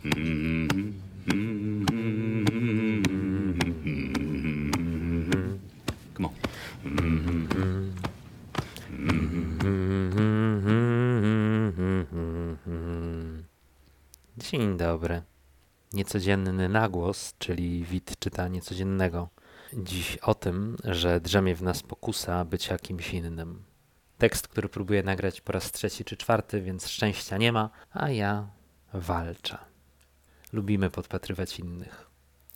Come on. Dzień dobry. Niecodzienny nagłos, czyli wid czyta niecodziennego. Dziś o tym, że drzemie w nas pokusa bycia kimś innym. Tekst, który próbuję nagrać po raz trzeci czy czwarty, więc szczęścia nie ma, a ja walczę. Lubimy podpatrywać innych,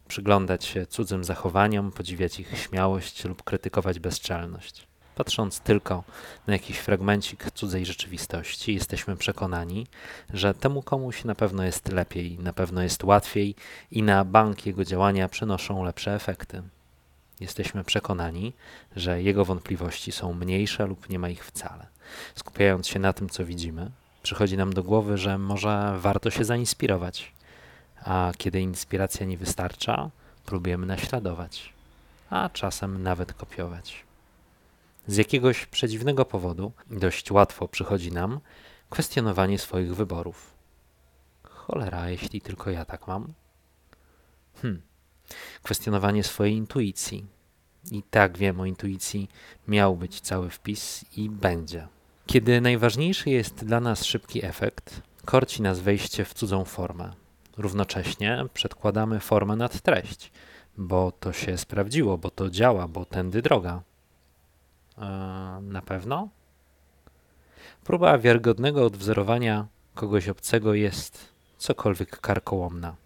przyglądać się cudzym zachowaniom, podziwiać ich śmiałość lub krytykować bezczelność. Patrząc tylko na jakiś fragmencik cudzej rzeczywistości, jesteśmy przekonani, że temu komuś na pewno jest lepiej, na pewno jest łatwiej i na bank jego działania przynoszą lepsze efekty. Jesteśmy przekonani, że jego wątpliwości są mniejsze lub nie ma ich wcale. Skupiając się na tym, co widzimy, przychodzi nam do głowy, że może warto się zainspirować, a kiedy inspiracja nie wystarcza, próbujemy naśladować, a czasem nawet kopiować. Z jakiegoś przedziwnego powodu dość łatwo przychodzi nam kwestionowanie swoich wyborów. Cholera, jeśli tylko ja tak mam. Hmm. Kwestionowanie swojej intuicji. I tak wiem, o intuicji miał być cały wpis i będzie. Kiedy najważniejszy jest dla nas szybki efekt, korci nas wejście w cudzą formę. Równocześnie przedkładamy formę nad treść, bo to się sprawdziło, bo to działa, bo tędy droga. Eee, na pewno? Próba wiarygodnego odwzorowania kogoś obcego jest cokolwiek karkołomna.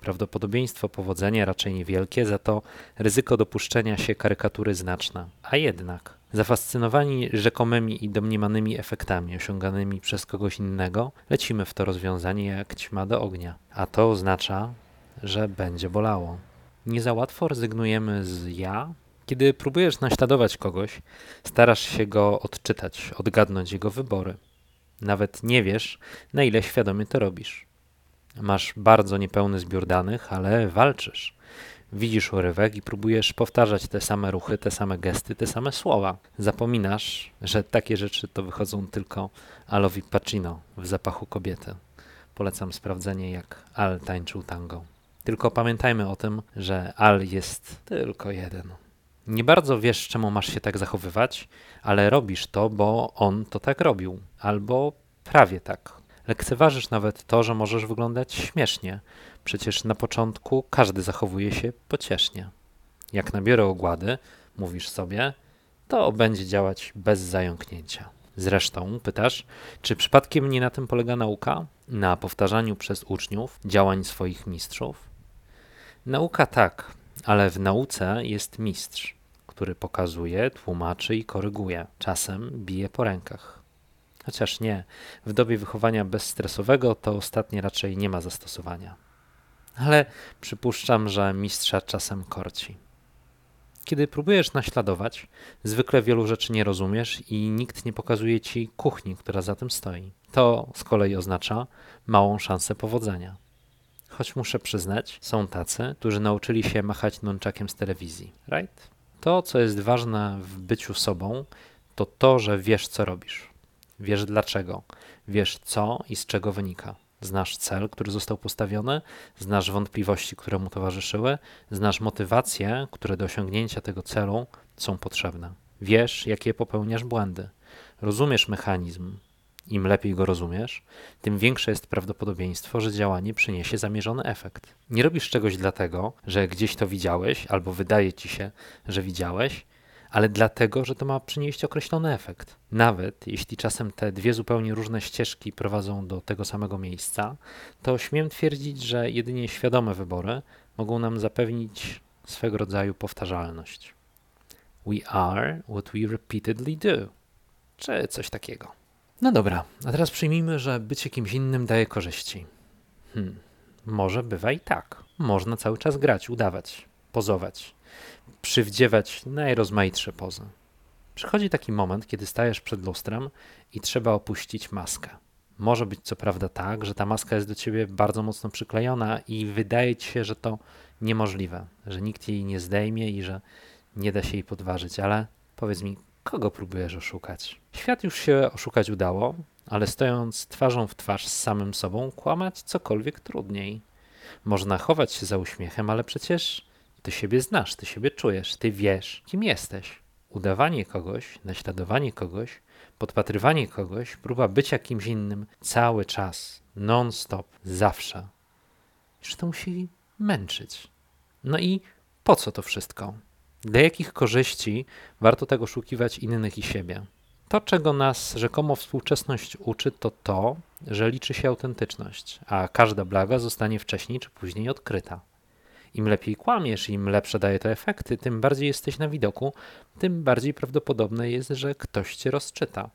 Prawdopodobieństwo powodzenia raczej niewielkie, za to ryzyko dopuszczenia się karykatury znaczne. A jednak, zafascynowani rzekomymi i domniemanymi efektami osiąganymi przez kogoś innego, lecimy w to rozwiązanie jak ćma do ognia. A to oznacza, że będzie bolało. Nie za łatwo rezygnujemy z ja kiedy próbujesz naśladować kogoś, starasz się go odczytać, odgadnąć jego wybory. Nawet nie wiesz, na ile świadomie to robisz. Masz bardzo niepełny zbiór danych, ale walczysz. Widzisz urywek i próbujesz powtarzać te same ruchy, te same gesty, te same słowa. Zapominasz, że takie rzeczy to wychodzą tylko Alowi Pacino w zapachu kobiety. Polecam sprawdzenie, jak Al tańczył tango. Tylko pamiętajmy o tym, że Al jest tylko jeden. Nie bardzo wiesz, czemu masz się tak zachowywać, ale robisz to, bo on to tak robił, albo prawie tak. Lekceważysz nawet to, że możesz wyglądać śmiesznie. Przecież na początku każdy zachowuje się pociesznie. Jak nabiorę ogłady, mówisz sobie, to będzie działać bez zająknięcia. Zresztą pytasz, czy przypadkiem nie na tym polega nauka? Na powtarzaniu przez uczniów działań swoich mistrzów? Nauka tak, ale w nauce jest mistrz, który pokazuje, tłumaczy i koryguje. Czasem bije po rękach. Chociaż nie, w dobie wychowania bezstresowego to ostatnie raczej nie ma zastosowania. Ale przypuszczam, że mistrza czasem korci. Kiedy próbujesz naśladować, zwykle wielu rzeczy nie rozumiesz i nikt nie pokazuje ci kuchni, która za tym stoi. To z kolei oznacza małą szansę powodzenia. Choć muszę przyznać, są tacy, którzy nauczyli się machać nunchakiem z telewizji, right? To, co jest ważne w byciu sobą, to to, że wiesz, co robisz. Wiesz dlaczego, wiesz co i z czego wynika. Znasz cel, który został postawiony, znasz wątpliwości, które mu towarzyszyły, znasz motywacje, które do osiągnięcia tego celu są potrzebne. Wiesz, jakie popełniasz błędy. Rozumiesz mechanizm, im lepiej go rozumiesz, tym większe jest prawdopodobieństwo, że działanie przyniesie zamierzony efekt. Nie robisz czegoś dlatego, że gdzieś to widziałeś, albo wydaje ci się, że widziałeś, ale dlatego, że to ma przynieść określony efekt. Nawet jeśli czasem te dwie zupełnie różne ścieżki prowadzą do tego samego miejsca, to śmiem twierdzić, że jedynie świadome wybory mogą nam zapewnić swego rodzaju powtarzalność. We are what we repeatedly do, czy coś takiego. No dobra, a teraz przyjmijmy, że bycie kimś innym daje korzyści. Hmm, może bywa i tak. Można cały czas grać, udawać, pozować, przywdziewać najrozmaitsze pozy. Przychodzi taki moment, kiedy stajesz przed lustrem i trzeba opuścić maskę. Może być co prawda tak, że ta maska jest do ciebie bardzo mocno przyklejona i wydaje ci się, że to niemożliwe, że nikt jej nie zdejmie i że nie da się jej podważyć, ale powiedz mi, Kogo próbujesz oszukać? Świat już się oszukać udało, ale stojąc twarzą w twarz z samym sobą, kłamać cokolwiek trudniej. Można chować się za uśmiechem, ale przecież ty siebie znasz, ty siebie czujesz, ty wiesz, kim jesteś. Udawanie kogoś, naśladowanie kogoś, podpatrywanie kogoś, próba bycia kimś innym cały czas, non-stop, zawsze. Już to musi męczyć. No i po co to wszystko? Dla jakich korzyści warto tego szukiwać innych i siebie? To, czego nas rzekomo współczesność uczy, to to, że liczy się autentyczność, a każda blaga zostanie wcześniej czy później odkryta. Im lepiej kłamiesz, im lepsze daje to efekty, tym bardziej jesteś na widoku, tym bardziej prawdopodobne jest, że ktoś cię rozczyta.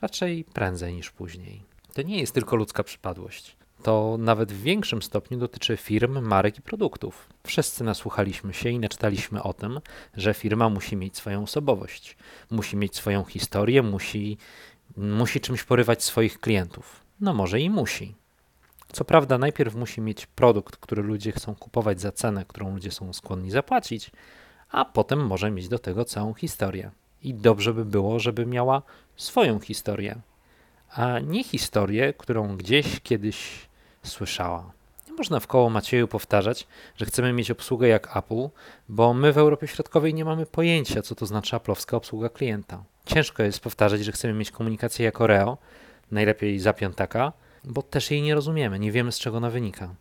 Raczej prędzej niż później. To nie jest tylko ludzka przypadłość. To nawet w większym stopniu dotyczy firm, marek i produktów. Wszyscy nasłuchaliśmy się i naczytaliśmy o tym, że firma musi mieć swoją osobowość, musi mieć swoją historię, musi, musi czymś porywać swoich klientów. No może i musi. Co prawda, najpierw musi mieć produkt, który ludzie chcą kupować za cenę, którą ludzie są skłonni zapłacić, a potem może mieć do tego całą historię. I dobrze by było, żeby miała swoją historię, a nie historię, którą gdzieś kiedyś słyszała. Nie można w koło Macieju powtarzać, że chcemy mieć obsługę jak Apple, bo my w Europie Środkowej nie mamy pojęcia, co to znaczy aplowska obsługa klienta. Ciężko jest powtarzać, że chcemy mieć komunikację jak Oreo, najlepiej za piątaka, bo też jej nie rozumiemy, nie wiemy z czego ona wynika.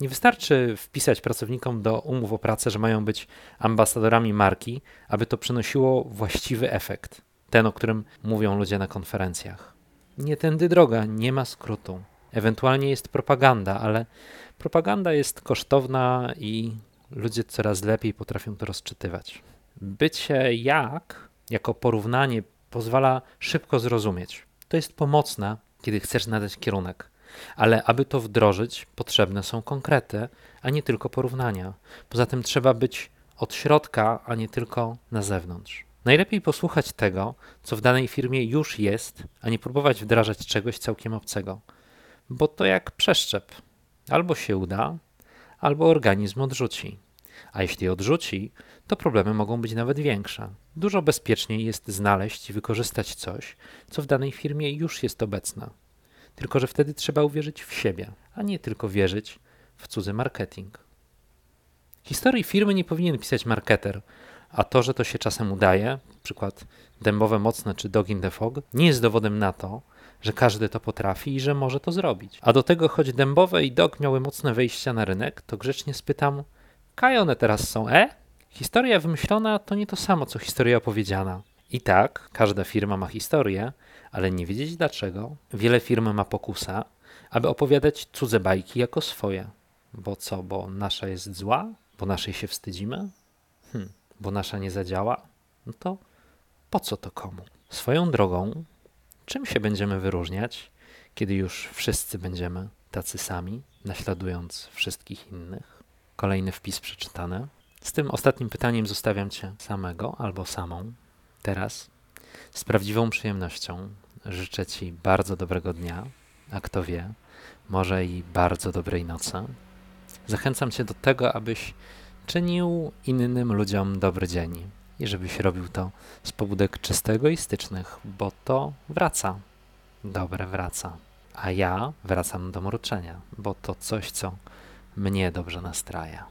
Nie wystarczy wpisać pracownikom do umów o pracę, że mają być ambasadorami marki, aby to przynosiło właściwy efekt, ten, o którym mówią ludzie na konferencjach. Nie tędy droga, nie ma skrótu. Ewentualnie jest propaganda, ale propaganda jest kosztowna i ludzie coraz lepiej potrafią to rozczytywać. Bycie jak, jako porównanie, pozwala szybko zrozumieć. To jest pomocne, kiedy chcesz nadać kierunek. Ale aby to wdrożyć, potrzebne są konkrety, a nie tylko porównania. Poza tym trzeba być od środka, a nie tylko na zewnątrz. Najlepiej posłuchać tego, co w danej firmie już jest, a nie próbować wdrażać czegoś całkiem obcego. Bo to jak przeszczep. Albo się uda, albo organizm odrzuci. A jeśli odrzuci, to problemy mogą być nawet większe. Dużo bezpieczniej jest znaleźć i wykorzystać coś, co w danej firmie już jest obecne. Tylko, że wtedy trzeba uwierzyć w siebie, a nie tylko wierzyć w cudzy marketing. Historii firmy nie powinien pisać marketer, a to, że to się czasem udaje, przykład dębowe mocne czy dog in the fog, nie jest dowodem na to, że każdy to potrafi i że może to zrobić. A do tego, choć dębowe i dog miały mocne wejścia na rynek, to grzecznie spytam, kaj one teraz są, e? Historia wymyślona to nie to samo, co historia opowiedziana. I tak, każda firma ma historię, ale nie wiedzieć dlaczego. Wiele firm ma pokusa, aby opowiadać cudze bajki jako swoje. Bo co, bo nasza jest zła? Bo naszej się wstydzimy? Hm, bo nasza nie zadziała? No to po co to komu? Swoją drogą, czym się będziemy wyróżniać, kiedy już wszyscy będziemy tacy sami, naśladując wszystkich innych? Kolejny wpis przeczytany. Z tym ostatnim pytaniem zostawiam Cię samego albo samą. Teraz z prawdziwą przyjemnością życzę Ci bardzo dobrego dnia, a kto wie, może i bardzo dobrej nocy. Zachęcam Cię do tego, abyś czynił innym ludziom dobry dzień i żebyś robił to z pobudek czysto egoistycznych, bo to wraca. Dobre wraca. A ja wracam do mruczenia, bo to coś, co mnie dobrze nastraja.